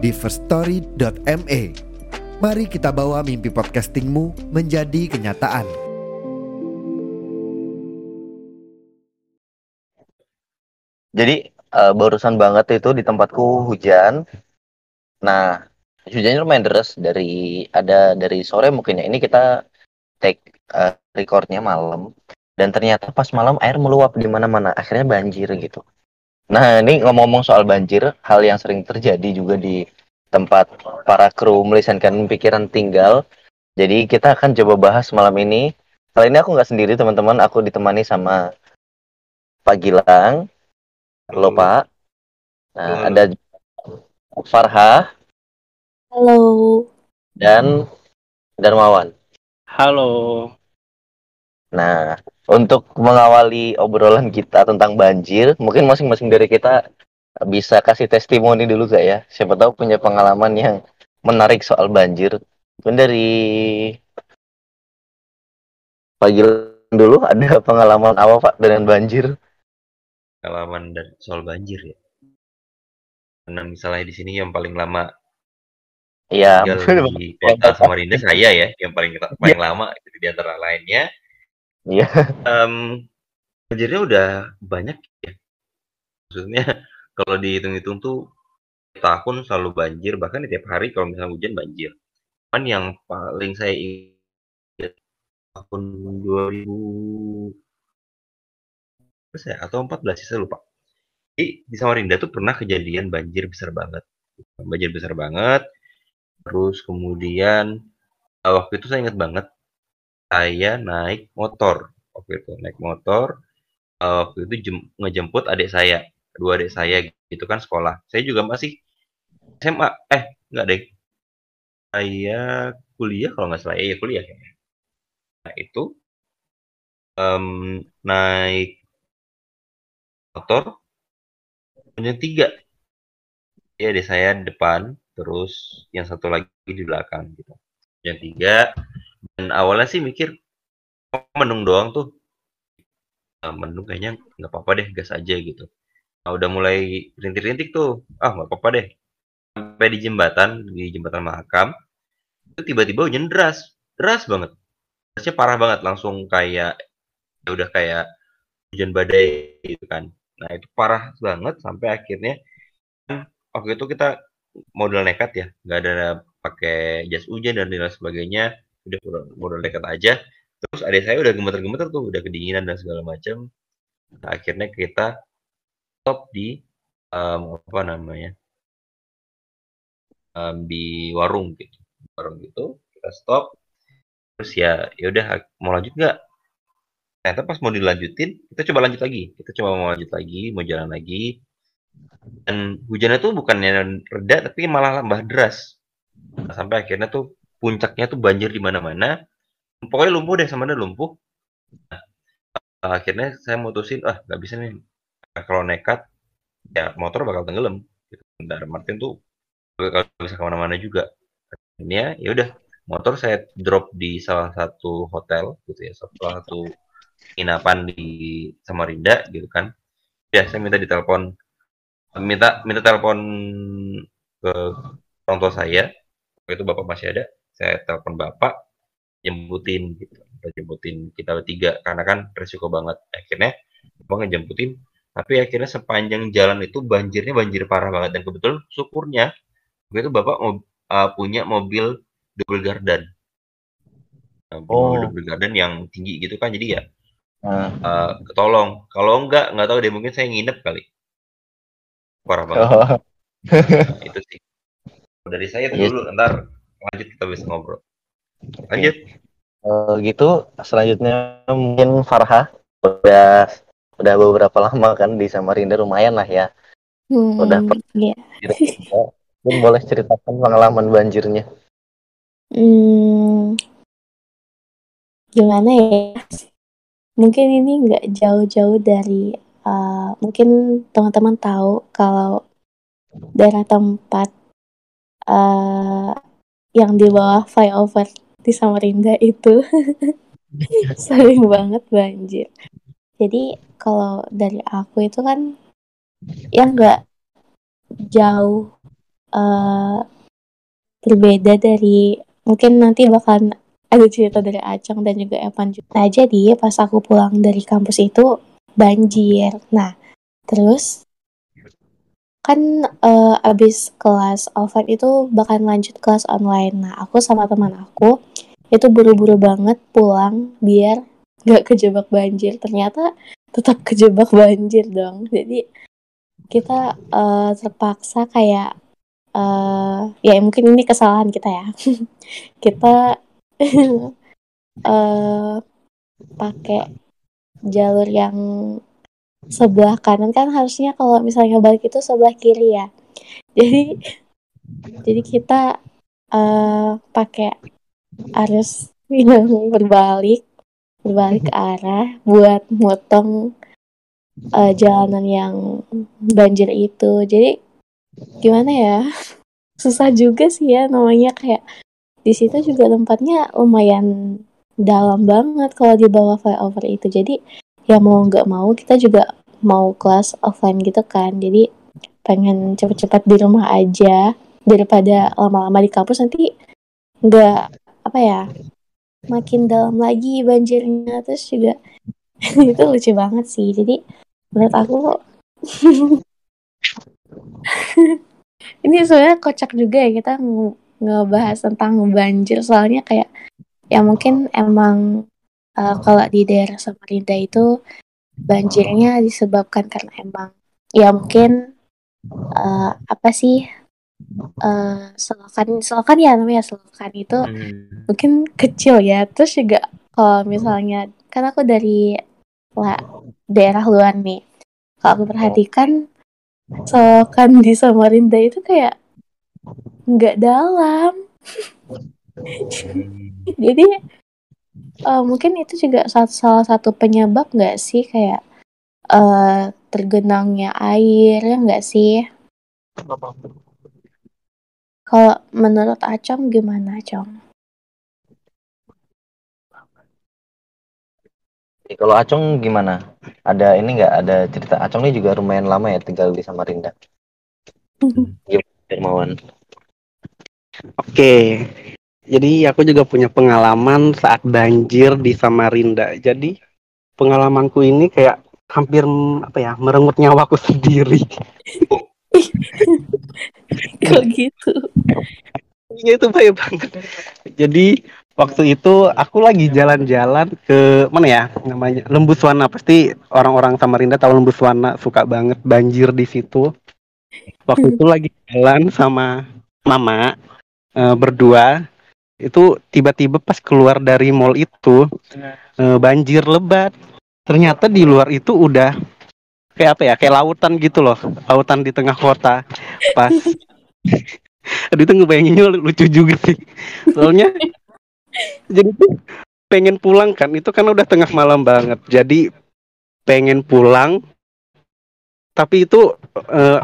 di firststory.me. Mari kita bawa mimpi podcastingmu menjadi kenyataan. Jadi uh, barusan banget itu di tempatku hujan. Nah, hujannya lumayan deras dari ada dari sore mungkin ya. Ini kita take uh, recordnya malam dan ternyata pas malam air meluap di mana-mana akhirnya banjir gitu. Nah ini ngomong-ngomong soal banjir, hal yang sering terjadi juga di tempat para kru melisankan pikiran tinggal. Jadi kita akan coba bahas malam ini. Kali ini aku nggak sendiri teman-teman, aku ditemani sama Pak Gilang. Halo, Pak. Nah, Halo. ada Farha. Halo. Dan Darmawan. Halo. Nah, untuk mengawali obrolan kita tentang banjir, mungkin masing-masing dari kita bisa kasih testimoni dulu gak ya? Siapa tahu punya pengalaman yang menarik soal banjir. Mungkin dari Pak dulu ada pengalaman apa Pak dengan banjir? Pengalaman dan soal banjir ya. Karena misalnya di sini yang paling lama Iya, di kota Samarinda saya ya, yang paling paling ya. lama di antara lainnya. Iya. Um, banjirnya udah banyak ya. Maksudnya kalau dihitung-hitung tuh tahun selalu banjir, bahkan tiap hari kalau misalnya hujan banjir. Cuman yang paling saya ingat tahun 2000 saya atau 14 saya lupa. Jadi di Samarinda tuh pernah kejadian banjir besar banget. Banjir besar banget Terus kemudian, uh, waktu itu saya ingat banget, saya naik motor, waktu itu naik motor, uh, waktu itu jem ngejemput adik saya, dua adik saya gitu kan sekolah. Saya juga masih SMA, eh enggak deh, saya kuliah kalau nggak salah, ya kuliah kayaknya. Nah itu, um, naik motor, yang tiga, ya adik saya depan, terus yang satu lagi di belakang gitu. Yang tiga dan awalnya sih mikir oh, mendung doang tuh. Nah, mendung kayaknya nggak apa-apa deh gas aja gitu. Nah, udah mulai rintik-rintik tuh ah nggak apa-apa deh. Sampai di jembatan di jembatan Mahakam itu tiba-tiba hujan deras deras banget. Derasnya parah banget langsung kayak ya udah kayak hujan badai gitu kan. Nah itu parah banget sampai akhirnya waktu itu kita modal nekat ya nggak ada pakai jas hujan dan lain sebagainya udah modal nekat aja. Terus adik saya udah gemeter-gemeter tuh udah kedinginan dan segala macam. Nah, akhirnya kita stop di um, apa namanya um, di warung gitu. Warung gitu kita stop. Terus ya ya udah mau lanjut nggak? Ternyata pas mau dilanjutin kita coba lanjut lagi. Kita coba mau lanjut lagi mau jalan lagi. Dan hujannya tuh bukannya reda tapi malah tambah deras. Nah, sampai akhirnya tuh puncaknya tuh banjir di mana-mana. Pokoknya lumpuh deh sama lumpuh. Nah, akhirnya saya mutusin, ah nggak bisa nih. Nah, kalau nekat, ya motor bakal tenggelam. Gitu. Dan Martin tuh bakal bisa ke mana-mana juga. Ini ya, ya udah motor saya drop di salah satu hotel gitu ya, salah satu penginapan di Samarinda gitu kan. Ya, saya minta ditelepon minta minta telepon ke orang tua saya itu bapak masih ada saya telepon bapak jemputin gitu jemputin kita bertiga karena kan resiko banget akhirnya bapak ngejemputin tapi akhirnya sepanjang jalan itu banjirnya banjir parah banget dan kebetulan syukurnya itu bapak uh, punya mobil double garden nah, oh. double garden yang tinggi gitu kan jadi ya uh. Uh, ketolong kalau enggak nggak tahu deh mungkin saya nginep kali parah banget oh. nah, itu sih dari saya itu yes. dulu ntar lanjut kita bisa ngobrol lanjut uh, gitu selanjutnya mungkin Farha udah udah beberapa lama kan di Samarinda lumayan lah ya hmm, udah yeah. Mungkin boleh ceritakan pengalaman banjirnya. Hmm, gimana ya? Mungkin ini nggak jauh-jauh dari uh, mungkin teman-teman tahu kalau daerah tempat uh, yang di bawah flyover di Samarinda itu sering banget banjir. Jadi kalau dari aku itu kan ya nggak jauh uh, berbeda dari mungkin nanti bakal ada cerita dari Acang dan juga Evan juga. Nah jadi pas aku pulang dari kampus itu banjir. Nah terus kan uh, abis kelas offline itu bakal lanjut kelas online. Nah aku sama teman aku itu buru-buru banget pulang biar nggak kejebak banjir. Ternyata tetap kejebak banjir dong. Jadi kita uh, terpaksa kayak uh, ya mungkin ini kesalahan kita ya. kita uh, pakai jalur yang sebelah kanan kan harusnya kalau misalnya balik itu sebelah kiri ya. Jadi jadi kita uh, pakai arus yang berbalik berbalik ke arah buat motong uh, jalanan yang banjir itu. Jadi gimana ya? Susah juga sih ya namanya kayak di situ juga tempatnya lumayan dalam banget kalau di bawah flyover itu. Jadi ya mau nggak mau kita juga mau kelas offline gitu kan. Jadi pengen cepet-cepet di rumah aja. Daripada lama-lama di kampus nanti nggak apa ya makin dalam lagi banjirnya. Terus juga itu lucu banget sih. Jadi menurut aku ini sebenarnya kocak juga ya kita ngebahas tentang banjir. Soalnya kayak ya mungkin emang uh, kalau di daerah Samarinda itu banjirnya disebabkan karena emang ya mungkin uh, apa sih uh, selokan selokan ya namanya selokan itu hmm. mungkin kecil ya. Terus juga kalau misalnya kan aku dari lah, daerah luar nih. Kalau aku perhatikan selokan di Samarinda itu kayak nggak dalam. Hmm. jadi uh, mungkin itu juga salah satu penyebab nggak sih kayak uh, tergenangnya air ya nggak sih? Kalau menurut Acong gimana Acong? Kalau Acong gimana? Ada ini nggak ada cerita Acong ini juga lumayan lama ya tinggal di Samarinda. Gimana Oke, jadi aku juga punya pengalaman saat banjir di Samarinda. Jadi pengalamanku ini kayak hampir apa ya merenggut nyawaku sendiri. Kok gitu? Iya itu baik banget. Jadi waktu itu aku lagi jalan-jalan ke mana ya namanya Lembuswana pasti orang-orang Samarinda tahu Lembuswana suka banget banjir di situ. Waktu itu lagi jalan sama mama e, berdua itu tiba-tiba pas keluar dari mall itu uh, banjir lebat. Ternyata di luar itu udah kayak apa ya kayak lautan gitu loh lautan di tengah kota. Pas Aduh itu ngebayanginnya lucu juga sih. Soalnya jadi tuh pengen pulang kan itu kan udah tengah malam banget. Jadi pengen pulang tapi itu uh,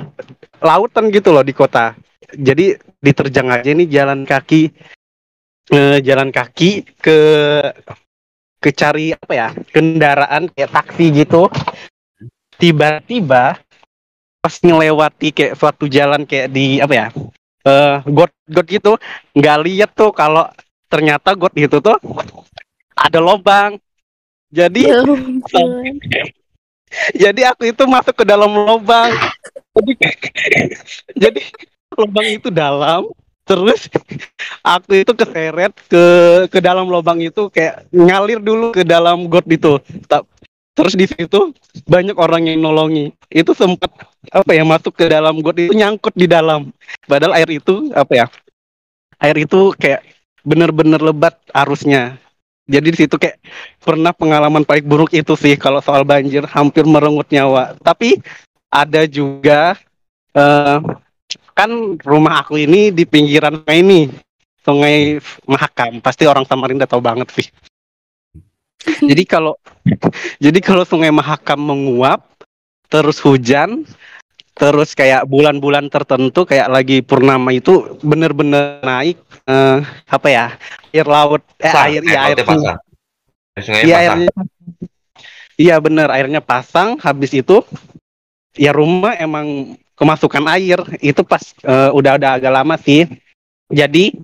lautan gitu loh di kota. Jadi diterjang aja nih jalan kaki uh, jalan kaki ke ke cari apa ya kendaraan kayak taksi gitu. Tiba-tiba pas ngelewati kayak suatu jalan kayak di apa ya uh, got got gitu nggak lihat tuh kalau ternyata got itu tuh ada lubang. Jadi ya jadi aku itu masuk ke dalam lubang. Jadi jadi lubang itu dalam terus aku itu keseret ke ke dalam lubang itu kayak ngalir dulu ke dalam got itu. Terus di situ banyak orang yang nolongi. Itu sempat apa ya masuk ke dalam got itu nyangkut di dalam. Padahal air itu apa ya air itu kayak bener-bener lebat arusnya. Jadi di situ kayak pernah pengalaman paling buruk itu sih kalau soal banjir hampir merenggut nyawa. Tapi ada juga uh, kan rumah aku ini di pinggiran sungai ini. Sungai Mahakam. Pasti orang Samarinda tahu banget sih. Jadi kalau jadi kalau sungai Mahakam menguap terus hujan terus kayak bulan-bulan tertentu kayak lagi purnama itu bener-bener naik eh, apa ya air laut eh Pasang, air ya air pasang. Sungainya Iya pasang. airnya Iya bener airnya pasang. Habis itu ya rumah emang kemasukan air itu pas eh, udah udah agak lama sih. Jadi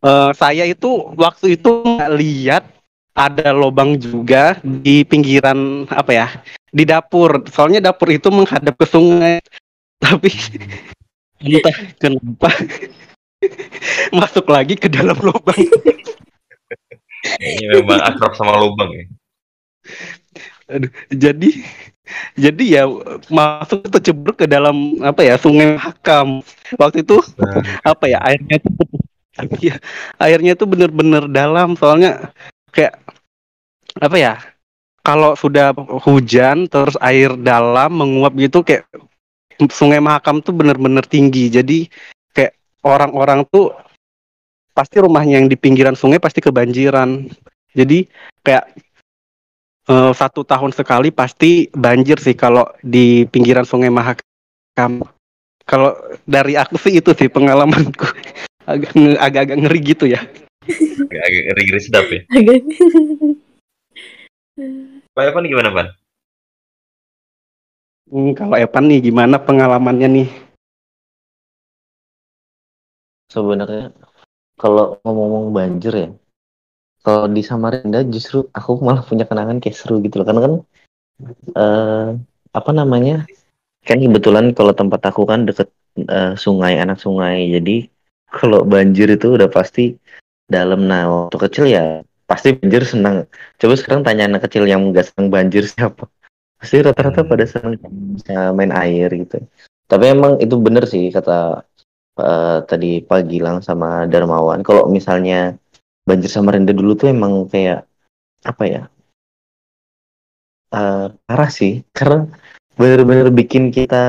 eh, saya itu waktu itu lihat ada lubang juga di pinggiran apa ya di dapur. Soalnya dapur itu menghadap ke sungai. Tapi entah kenapa masuk lagi ke dalam lubang. Kayaknya memang akrab sama lubang ya. Aduh, jadi jadi ya masuk tercebruk ke dalam apa ya sungai Hakam. Waktu itu Nah, apa ya airnya tuh ya, airnya tuh bener-bener dalam. Soalnya kayak apa ya kalau sudah hujan terus air dalam menguap gitu kayak sungai Mahakam tuh bener-bener tinggi. Jadi kayak orang-orang tuh pasti rumahnya yang di pinggiran sungai pasti kebanjiran. Jadi kayak eh, satu tahun sekali pasti banjir sih kalau di pinggiran sungai Mahakam kalau dari aku sih itu sih pengalamanku agak agak-agak ngeri gitu ya agak agak ngeri-ngeri sedap ya. Agak. Pak Evan gimana, Pan? Hmm, kalau Evan nih gimana pengalamannya nih Sebenarnya kalau ngomong-ngomong banjir ya, kalau di Samarinda justru aku malah punya kenangan kayak seru gitu loh. Karena kan eh apa namanya? Kan kebetulan kalau tempat aku kan deket eh, sungai, anak sungai. Jadi kalau banjir itu udah pasti dalam. Nah, waktu kecil ya pasti banjir senang. Coba sekarang tanya anak kecil yang nggak senang banjir siapa? Pasti rata-rata Hmm. pada senang bisa main air gitu. Tapi emang itu bener sih kata eh, tadi Pak Gilang sama Darmawan. Kalau misalnya banjir Samarinda dulu tuh emang kayak apa ya? eh, parah sih, karena bener-bener bikin kita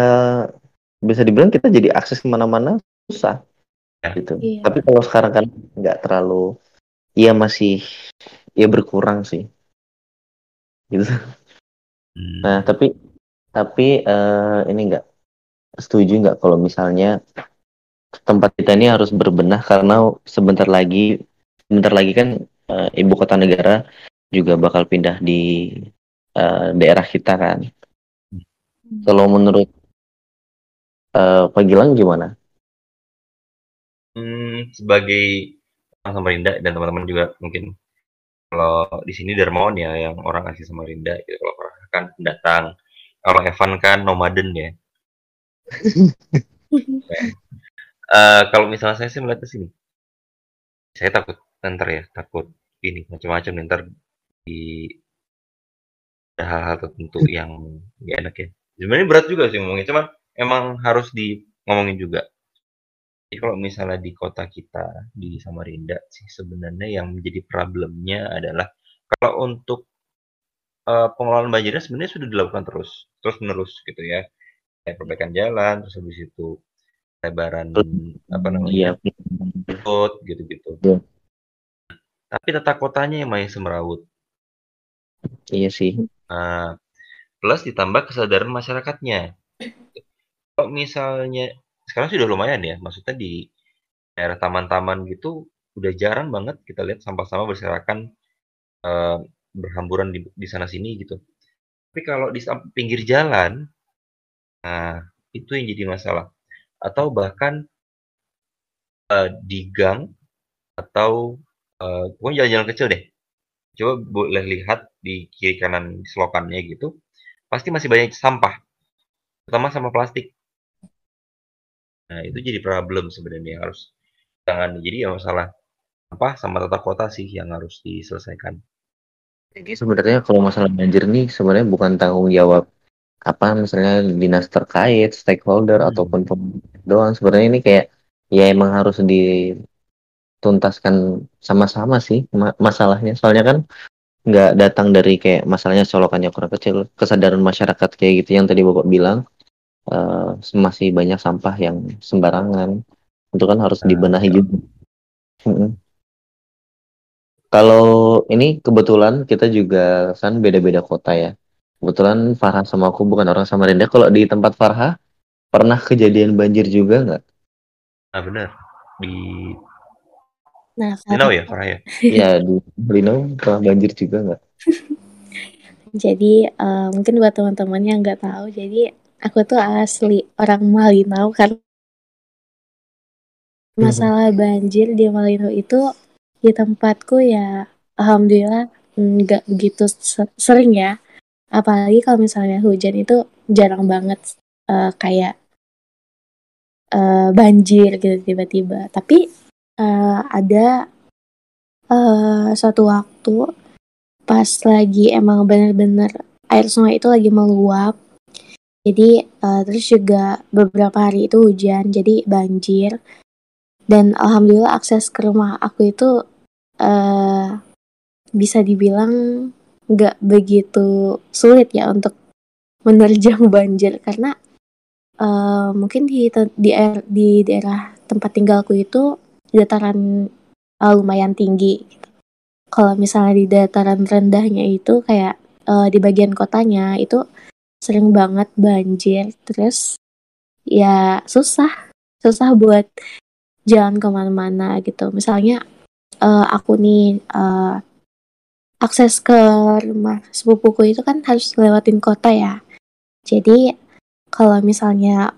bisa dibilang kita jadi akses ke mana-mana susah Ya. gitu. Iya. Tapi kalau sekarang kan nggak terlalu, ya masih ya berkurang sih. Gitu. Hmm. Nah tapi tapi eh, ini nggak setuju nggak kalau misalnya tempat kita ini harus berbenah karena sebentar lagi sebentar lagi kan eh, ibu kota negara juga bakal pindah di eh, daerah kita kan. Kalau menurut eh, Pak Gilang gimana? Hmm, sebagai orang Samarinda dan teman-teman juga mungkin kalau di sini Darmawan ya yang orang asli Samarinda gitu. Kalau Farah kan pendatang. Kalau Evan kan nomaden ya. Eh, kalau misalnya saya sih melihat ke sini, saya takut ntar ya, takut ini macam-macam ntar di hal-hal tertentu yang gak enak ya. Sebenarnya berat juga sih ngomongin, cuman emang harus di ngomongin juga. Jadi kalau misalnya di kota kita di Samarinda sih sebenarnya yang menjadi problemnya adalah kalau untuk eh, pengelolaan banjirnya sebenarnya sudah dilakukan terus terus menerus gitu ya kayak perbaikan jalan terus habis itu lebaran apa namanya Iya, road gitu-gitu Iya. Tapi tata kotanya yang masih semrawut. Iya sih. Nah, plus ditambah kesadaran masyarakatnya. Kalau misalnya sekarang sudah lumayan ya. Maksudnya di daerah taman-taman gitu udah jarang banget kita lihat sampah-sampah berserakan eh, berhamburan di, di sana sini gitu. Tapi kalau di pinggir jalan nah itu yang jadi masalah. Atau bahkan eh, di gang atau eh, pokoknya jalan-jalan kecil deh coba boleh lihat di kiri kanan selokannya gitu pasti masih banyak sampah terutama sampah plastik Nah, itu jadi problem sebenarnya yang harus ditangani. Jadi ya masalah sampah sama tata kota sih yang harus diselesaikan. Jadi sebenarnya kalau masalah banjir nih sebenarnya bukan tanggung jawab apa misalnya dinas terkait, stakeholder Hmm. ataupun pemerintah doang. Sebenarnya ini kayak ya emang harus dituntaskan sama-sama sih ma- masalahnya. Soalnya kan nggak datang dari kayak masalahnya solokannya kurang kecil, kesadaran masyarakat kayak gitu yang tadi Bapak bilang. eh, masih banyak sampah yang sembarangan. Itu kan harus Nah, dibenahi juga. Kalau ini kebetulan kita juga kan beda-beda kota ya. Kebetulan Farah sama aku bukan orang Samarinda. Kalau di tempat Farah pernah kejadian banjir juga nggak? Nah, benar. Di Nah, Farah, ya, Farah ya? Iya di Lino pernah banjir juga nggak? jadi eh, mungkin buat teman-teman yang nggak tahu, jadi aku tuh asli orang Malinau kan masalah banjir di Malinau itu di tempatku ya alhamdulillah nggak begitu se- sering ya apalagi kalau misalnya hujan itu jarang banget eh, kayak eh, banjir gitu tiba-tiba tapi eh, ada eh, suatu waktu pas lagi emang bener-bener air sungai itu lagi meluap. Jadi eh, terus juga beberapa hari itu hujan jadi banjir. Dan alhamdulillah akses ke rumah aku itu eh bisa dibilang nggak begitu sulit ya untuk menerjang banjir. Karena eh, mungkin di di, di daerah tempat tinggalku itu dataran eh, lumayan tinggi. Kalau misalnya di dataran rendahnya itu kayak eh, di bagian kotanya itu sering banget banjir, terus ya susah susah buat jalan ke mana-mana gitu. Misalnya eh, aku nih eh, akses ke rumah sepupuku itu kan harus lewatin kota ya. Jadi kalau misalnya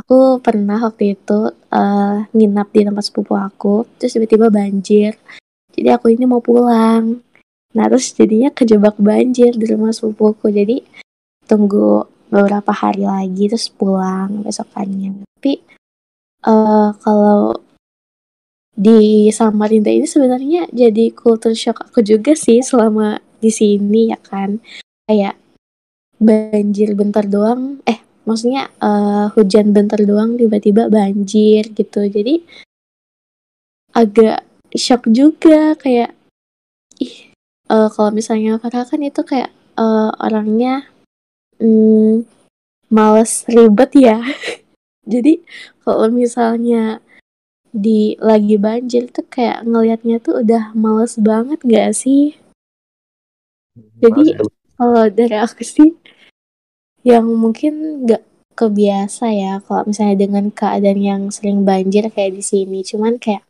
aku pernah waktu itu eh, nginap di tempat sepupu aku, terus tiba-tiba banjir. Jadi aku ini mau pulang. Nah terus jadinya kejebak banjir di rumah sepupuku. Jadi tunggu beberapa hari lagi terus pulang besokannya. Tapi eh, kalau di Samarinda ini sebenarnya jadi culture shock aku juga sih selama di sini ya kan kayak banjir bentar doang eh maksudnya eh, hujan bentar doang tiba-tiba banjir gitu. Jadi agak shock juga kayak ih eh, kalau misalnya Farah kan itu kayak eh, orangnya mm, males ribet ya. Jadi kalau misalnya di lagi banjir tuh kayak ngelihatnya tuh udah males banget gak sih? Jadi Males kalau dari aku sih yang mungkin nggak kebiasa ya kalau misalnya dengan keadaan yang sering banjir kayak di sini. Cuman kayak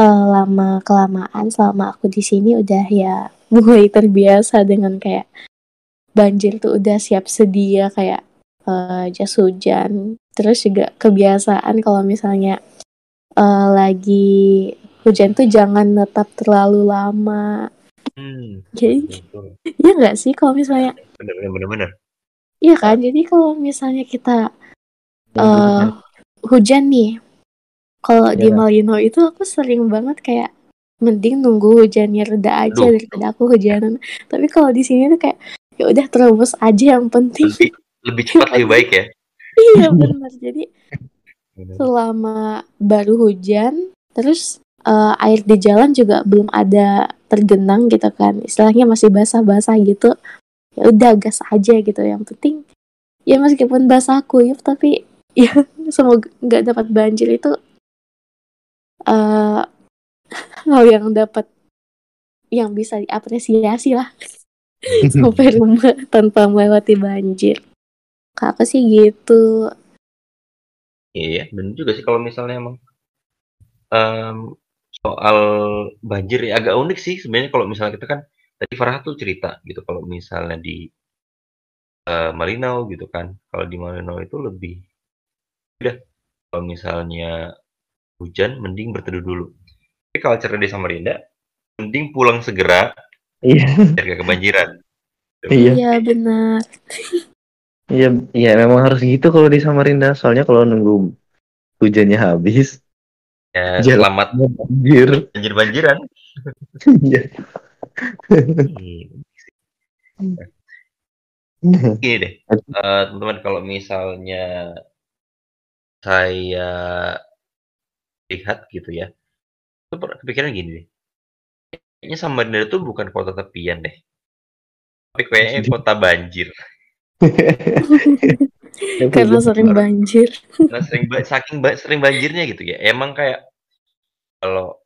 eh, lama kelamaan selama aku di sini udah ya mulai terbiasa dengan kayak banjir tuh udah siap sedia kayak eh, jas hujan. Terus juga kebiasaan kalau misalnya eh, lagi hujan tuh jangan netap terlalu lama. Hmm, Jadi betul. iya nggak sih kalau misalnya bener, bener. Iya kan? Jadi kalau misalnya kita eh hujan nih, kalau di Iya. Malino itu aku sering banget kayak mending nunggu hujannya reda aja Aduh. daripada aku hujanan. Tapi kalau di sini tuh kayak ya udah terobos aja yang penting. Lebih, lebih cepat lebih baik ya. iya benar. Jadi selama baru hujan, terus eh, air di jalan juga belum ada tergenang gitu kan. Istilahnya masih basah-basah gitu. Ya udah gas aja gitu. Yang penting ya meskipun basah kuyup tapi ya semoga nggak dapat banjir itu eh hal yang dapat yang bisa diapresiasi lah sampai rumah tanpa melewati banjir. Kakak sih gitu. Iya, bener juga sih kalau misalnya emang em, soal banjir ya agak unik sih sebenarnya kalau misalnya kita kan tadi Farah tuh cerita gitu kalau misalnya di eh, Malinau gitu kan kalau di Malinau itu lebih udah kalau misalnya hujan mending berteduh dulu tapi kalau cara di Samarinda mending pulang segera Iya, biar gak kebanjiran iya, Iya benar. Iya, iya memang harus gitu kalau di Samarinda. Soalnya kalau nunggu hujannya habis, ya selamat banjir. banjir banjiran Iya. gini deh. Eh, teman-teman kalau misalnya saya lihat gitu ya itu kepikiran gini deh. Kayaknya Samarinda itu bukan kota tepian deh. Tapi kayaknya kota banjir. Karena sering banjir. Karena sering ba- saking ba- sering banjirnya gitu ya. Emang kayak kalau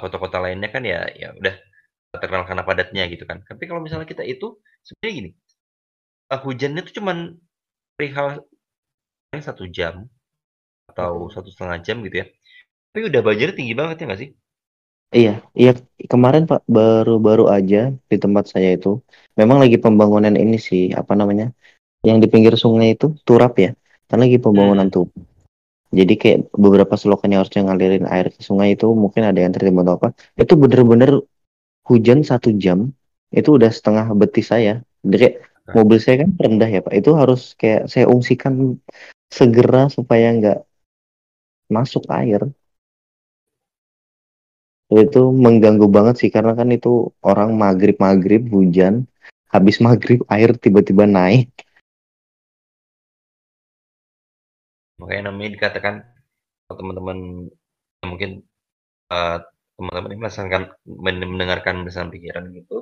kota-kota lainnya kan ya ya udah terkenal karena padatnya gitu kan. Tapi kalau misalnya kita itu sebenarnya gini, eh, hujannya tuh cuman perihal satu jam atau satu setengah jam gitu ya. Tapi udah banjir tinggi banget ya nggak sih? Iya, iya kemarin Pak baru-baru aja di tempat saya itu memang lagi pembangunan ini sih apa namanya yang di pinggir sungai itu turap ya kan lagi pembangunan Hmm. tuh jadi kayak beberapa selokan yang harusnya ngalirin air ke sungai itu mungkin ada yang tertimbun atau apa itu bener-bener hujan satu jam itu udah setengah betis saya. Jadi kayak mobil saya kan rendah ya Pak. Itu harus kayak saya ungsikan segera supaya nggak masuk air. Itu mengganggu banget sih karena kan itu orang maghrib maghrib hujan habis maghrib air tiba-tiba naik. Makanya namanya dikatakan teman-teman mungkin eh, teman-teman men- mendengarkan bersama pikiran gitu.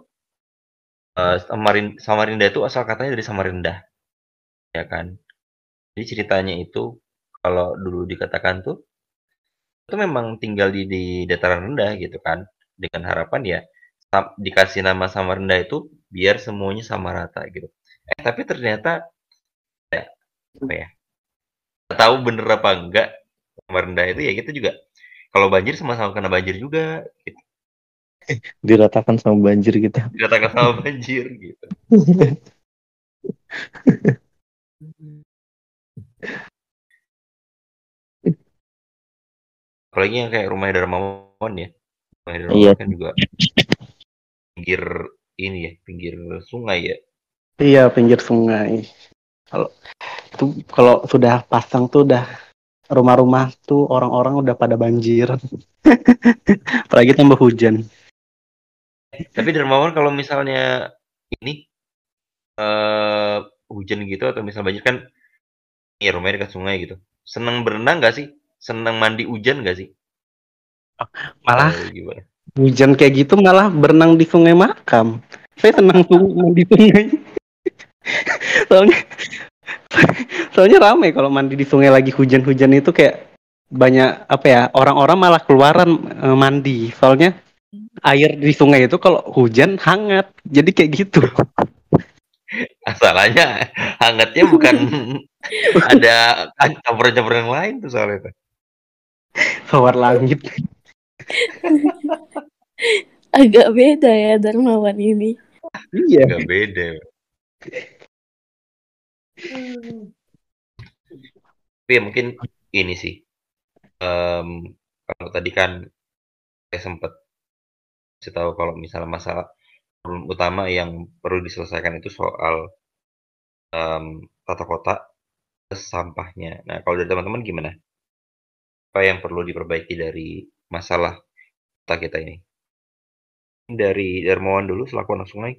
eh Samarin, Samarinda itu asal katanya dari Samarinda, ya kan? Jadi ceritanya itu kalau dulu dikatakan tuh itu memang tinggal di, di dataran rendah gitu kan, dengan harapan ya dikasih nama Samarinda itu biar semuanya sama rata gitu. Eh tapi ternyata ya apa ya? tahu bener apa enggak Samarinda itu ya kita juga kalau banjir sama-sama kena banjir juga gitu. diratakan sama banjir gitu Dikatakan sama banjir gitu. Apalagi yang kayak rumah Darmawan ya. Rumah Darmawan Iya. kan juga pinggir ini ya, pinggir sungai ya. Iya, pinggir sungai. Kalau itu kalau sudah pasang tuh udah rumah-rumah tuh orang-orang udah pada banjir. Apalagi tambah hujan. Tapi Darmawan kalau misalnya ini eh hujan gitu atau misal banjir kan ya rumahnya dekat sungai gitu. Seneng berenang gak sih? Seneng mandi hujan gak sih? Malah gimana? hujan kayak gitu malah berenang di sungai makam. Saya senang tuh mandi sungai. soalnya soalnya ramai kalau mandi di sungai lagi hujan-hujan itu kayak banyak apa ya orang-orang malah keluaran eh, mandi. Soalnya air di sungai itu kalau hujan hangat. Jadi kayak gitu. Masalahnya hangatnya bukan ada campuran-campuran yang lain tuh soalnya. tuh. Tawar langit. Agak beda ya Darmawan ini. Iya. Gak beda. Tapi ya mungkin ini sih. Em, kalau tadi kan saya sempat kasih tahu kalau misalnya masalah problem utama yang perlu diselesaikan itu soal em, tata kota sampahnya. Nah, kalau dari teman-teman gimana? Apa yang perlu diperbaiki dari masalah kota kita ini? Dari Darmawan dulu selaku anak sungai.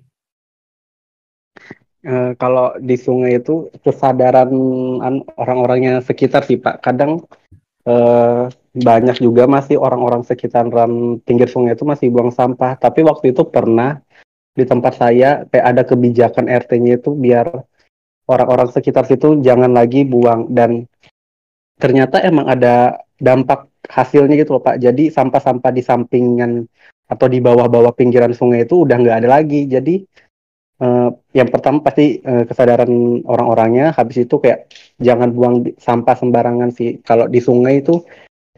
Eh, kalau di sungai itu kesadaran an- orang-orangnya sekitar sih Pak. Kadang eh, banyak juga masih orang-orang sekitaran pinggir sungai itu masih buang sampah. Tapi waktu itu pernah di tempat saya kayak ada kebijakan RT-nya itu biar orang-orang sekitar situ jangan lagi buang dan ternyata emang ada dampak hasilnya gitu loh Pak. Jadi sampah-sampah di sampingan atau di bawah-bawah pinggiran sungai itu udah nggak ada lagi. Jadi eh, yang pertama pasti eh, kesadaran orang-orangnya. Habis itu kayak jangan buang sampah sembarangan sih. Kalau di sungai itu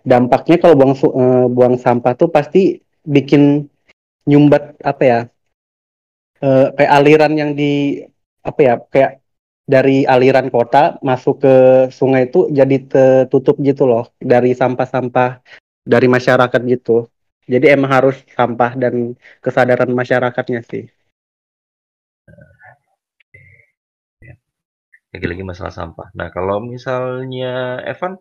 dampaknya kalau buang eh, buang sampah tuh pasti bikin nyumbat apa ya eh, kayak aliran yang di apa ya kayak dari aliran kota masuk ke sungai itu jadi tertutup gitu loh dari sampah-sampah dari masyarakat gitu. Jadi emang harus sampah dan kesadaran masyarakatnya sih Lagi-lagi masalah sampah. Nah, kalau misalnya Evan,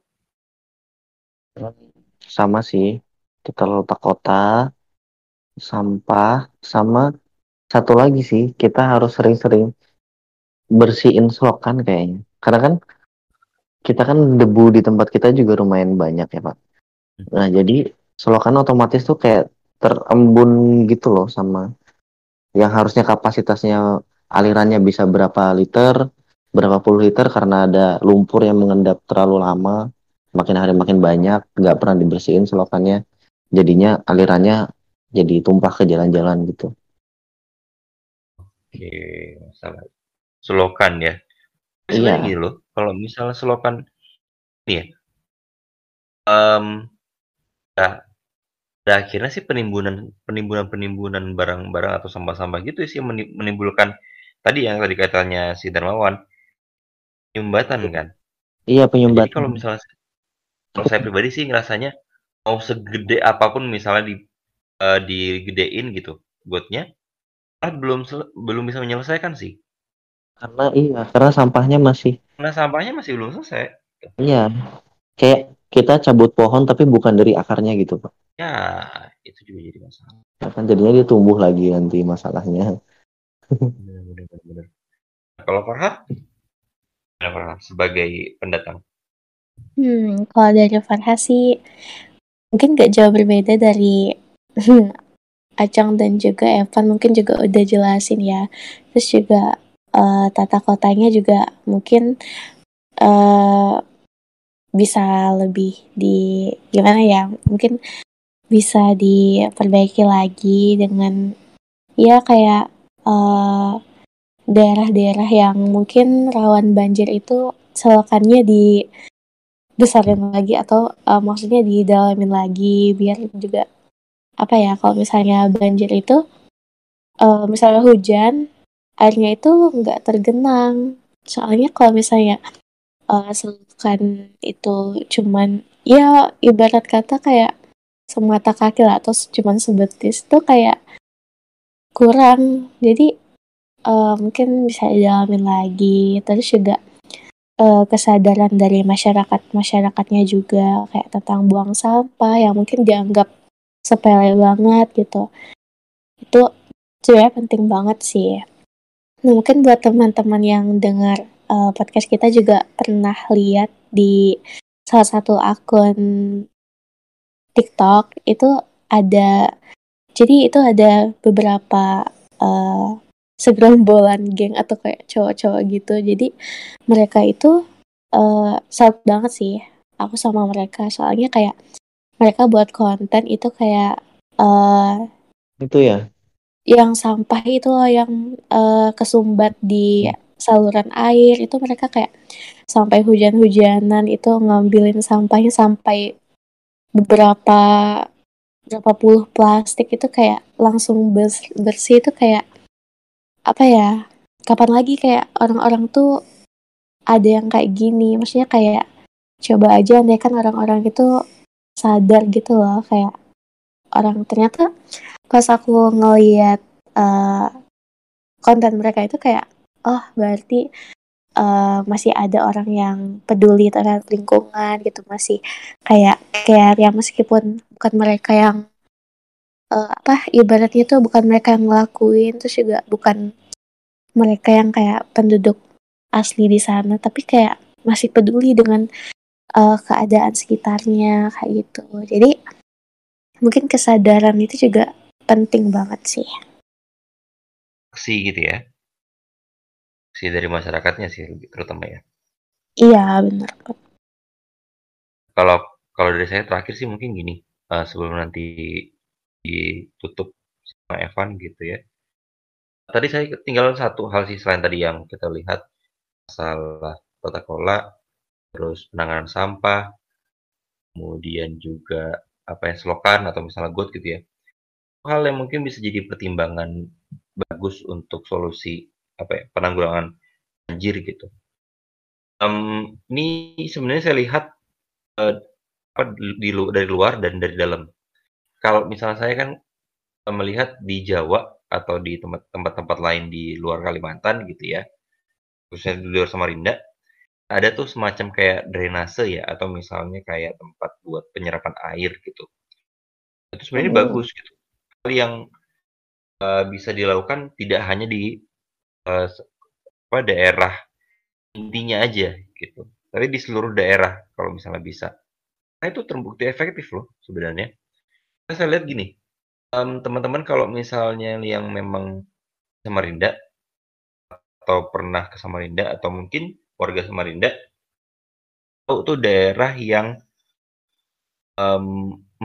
sama sih tata letak kota sampah sama satu lagi sih kita harus sering-sering bersihin selokan kayaknya. Karena kan kita kan debu di tempat kita juga lumayan banyak ya Pak. Nah jadi selokan otomatis tuh kayak terembun gitu loh sama yang harusnya kapasitasnya alirannya bisa berapa liter berapa puluh liter karena ada lumpur yang mengendap terlalu lama makin hari makin banyak nggak pernah dibersihin selokannya. Jadinya alirannya jadi tumpah ke jalan-jalan gitu. Oke, masalah selokan ya. Iya. Gini loh, kalau misalnya selokan ini ya, em nah, pada akhirnya sih penimbunan penimbunan penimbunan barang-barang atau sampah-sampah gitu sih yang meni- menimbulkan tadi yang tadi katanya si Darmawan penyumbatan kan. iya Jadi penyumbatan kalau misalnya kalau saya pribadi sih ngerasanya mau segede apa pun misalnya di eh, digedein gitu gotnya, ah belum belum bisa menyelesaikan sih. karena iya karena sampahnya masih Karena sampahnya masih belum selesai. iya kayak kita cabut pohon tapi bukan dari akarnya gitu pak Ya, itu juga jadi masalah. kan jadinya dia tumbuh lagi nanti masalahnya bener, bener. Nah, kalau Farha sebagai pendatang? Hmm, kalau dari Farha sih mungkin gak jauh berbeda dari Acang dan juga Evan mungkin juga udah jelasin ya. Terus juga eh, tata kotanya juga mungkin eh bisa lebih di gimana ya? Mungkin bisa diperbaiki lagi dengan ya kayak eh, daerah-daerah yang mungkin rawan banjir itu selokannya di besarin lagi atau eh, maksudnya didalamin lagi biar juga apa ya kalau misalnya banjir itu eh, misalnya hujan airnya itu nggak tergenang. Soalnya kalau misalnya eh, selokan itu cuman ya ibarat kata kayak semata kaki lah atau cuman sebetis itu kayak kurang. Jadi eh, mungkin bisa didalamin lagi. Terus juga eh, kesadaran dari masyarakat masyarakatnya juga kayak tentang buang sampah yang mungkin dianggap sepele banget gitu. Itu sebenarnya penting banget sih. Nah mungkin buat teman-teman yang dengar eh, podcast kita juga pernah lihat di salah satu akun TikTok itu ada jadi itu ada beberapa eh, segerombolan geng atau kayak cowok-cowok gitu. Jadi mereka itu eh salut banget sih aku sama mereka. Soalnya kayak mereka buat konten itu kayak eh itu ya? yang sampah itu loh yang eh, kesumbat di saluran air. Itu mereka kayak sampai hujan-hujanan itu ngambilin sampahnya sampai beberapa berapa puluh plastik. Itu kayak langsung bers- bersih. Itu kayak apa ya kapan lagi kayak orang-orang tuh ada yang kayak gini. Maksudnya kayak coba aja andai kan orang-orang itu sadar gitu loh kayak orang ternyata pas aku ngeliat eh, konten mereka itu kayak oh berarti eh, masih ada orang yang peduli terhadap lingkungan gitu masih kayak care ya meskipun bukan mereka yang eh, apa ibaratnya tuh bukan mereka yang ngelakuin terus juga bukan mereka yang kayak penduduk asli di sana tapi kayak masih peduli dengan eh, keadaan sekitarnya kayak gitu jadi mungkin kesadaran itu juga penting banget sih Aksi gitu ya. Aksi dari masyarakatnya sih terutama ya. iya benar Kalau kalau dari saya terakhir sih mungkin gini, eh, sebelum nanti ditutup sama Evan gitu ya. Tadi saya tinggal satu hal sih selain tadi yang kita lihat masalah tata kelola, terus penanganan sampah, kemudian juga apa ya selokan atau misalnya got gitu ya. Hal yang mungkin bisa jadi pertimbangan bagus untuk solusi apa ya penanggulangan banjir gitu. Em, ini sebenarnya saya lihat eh, apa di dari luar dan dari dalam. Kalau misalnya saya kan eh, melihat di Jawa atau di tempat- tempat-tempat lain di luar Kalimantan gitu ya, khususnya di luar Samarinda, ada tuh semacam kayak drainase ya atau misalnya kayak tempat buat penyerapan air gitu. Itu sebenarnya Hmm. bagus gitu. Hal yang eh, bisa dilakukan tidak hanya di apa daerah intinya aja gitu, tapi di seluruh daerah kalau misalnya bisa. Nah itu terbukti efektif loh sebenarnya. Nah, saya lihat gini, em, teman-teman kalau misalnya yang memang Samarinda atau pernah ke Samarinda atau mungkin warga Samarinda tahu tuh daerah yang um,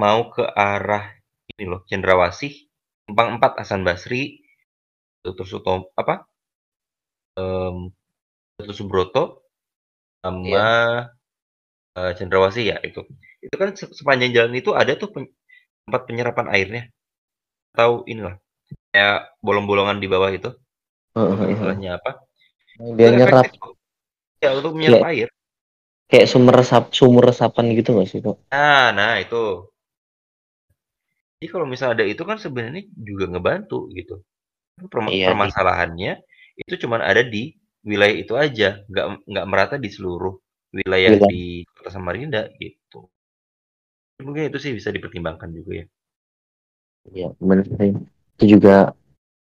mau ke arah ini loh Cendrawasih, Simpang 4 Hasan Basri, terus Utom, apa? Um, terus Subroto sama Iya. eh, Cendrawasih ya itu. Itu kan se- sepanjang jalan itu ada tuh pen- tempat penyerapan airnya. Tahu inilah kayak bolong-bolongan di bawah itu. Istilahnya apa? Dia Itu nyerap efektif. Ya untuk menyerap air. kayak sumber resap sumur resapan gitu nggak sih kok? Nah, nah itu. Jadi kalau misalnya ada itu kan sebenarnya juga ngebantu gitu. Perma- Iya, permasalahannya itu cuman ada di wilayah itu aja, nggak nggak merata di seluruh wilayah Wilayah. di Kota Samarinda gitu. Mungkin itu sih bisa dipertimbangkan juga ya. Iya, benar sih. Itu juga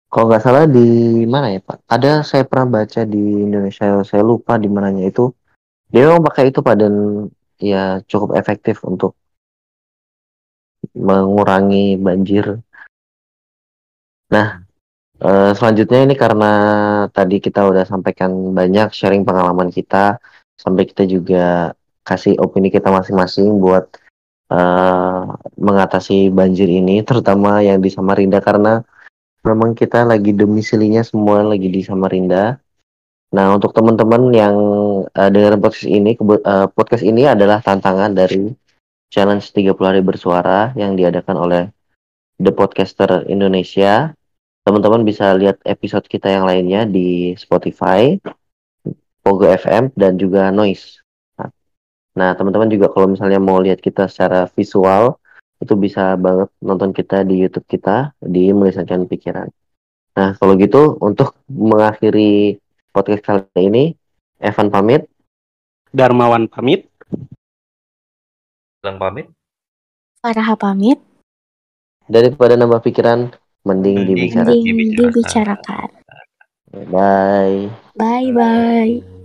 kalau nggak salah di mana ya Pak? Ada saya pernah baca di Indonesia, saya lupa di mananya itu. Dia memang pakai itu Pak dan ya cukup efektif untuk mengurangi banjir. Nah, eh, selanjutnya ini karena tadi kita udah sampaikan banyak sharing pengalaman kita, sampai kita juga kasih opini kita masing-masing buat eh, mengatasi banjir ini, terutama yang di Samarinda karena memang kita lagi domisilinya semua lagi di Samarinda. Nah, untuk teman-teman yang eh, dengerin podcast ini, eh, podcast ini adalah tantangan dari challenge 30 hari bersuara yang diadakan oleh The Podcaster Indonesia. Teman-teman bisa lihat episode kita yang lainnya di Spotify, Pogo FM, dan juga Noise. Nah, teman-teman juga kalau misalnya mau lihat kita secara visual, itu bisa banget nonton kita di YouTube kita di Melisankan Pikiran. Nah, kalau gitu untuk mengakhiri podcast kali ini, Evan pamit. Darmawan pamit. Bilang pamit. Farah pamit, Daripada nambah pikiran, mending Mending dibicarakan. mending dibicarakan. dibicarakan. Bye. Bye bye.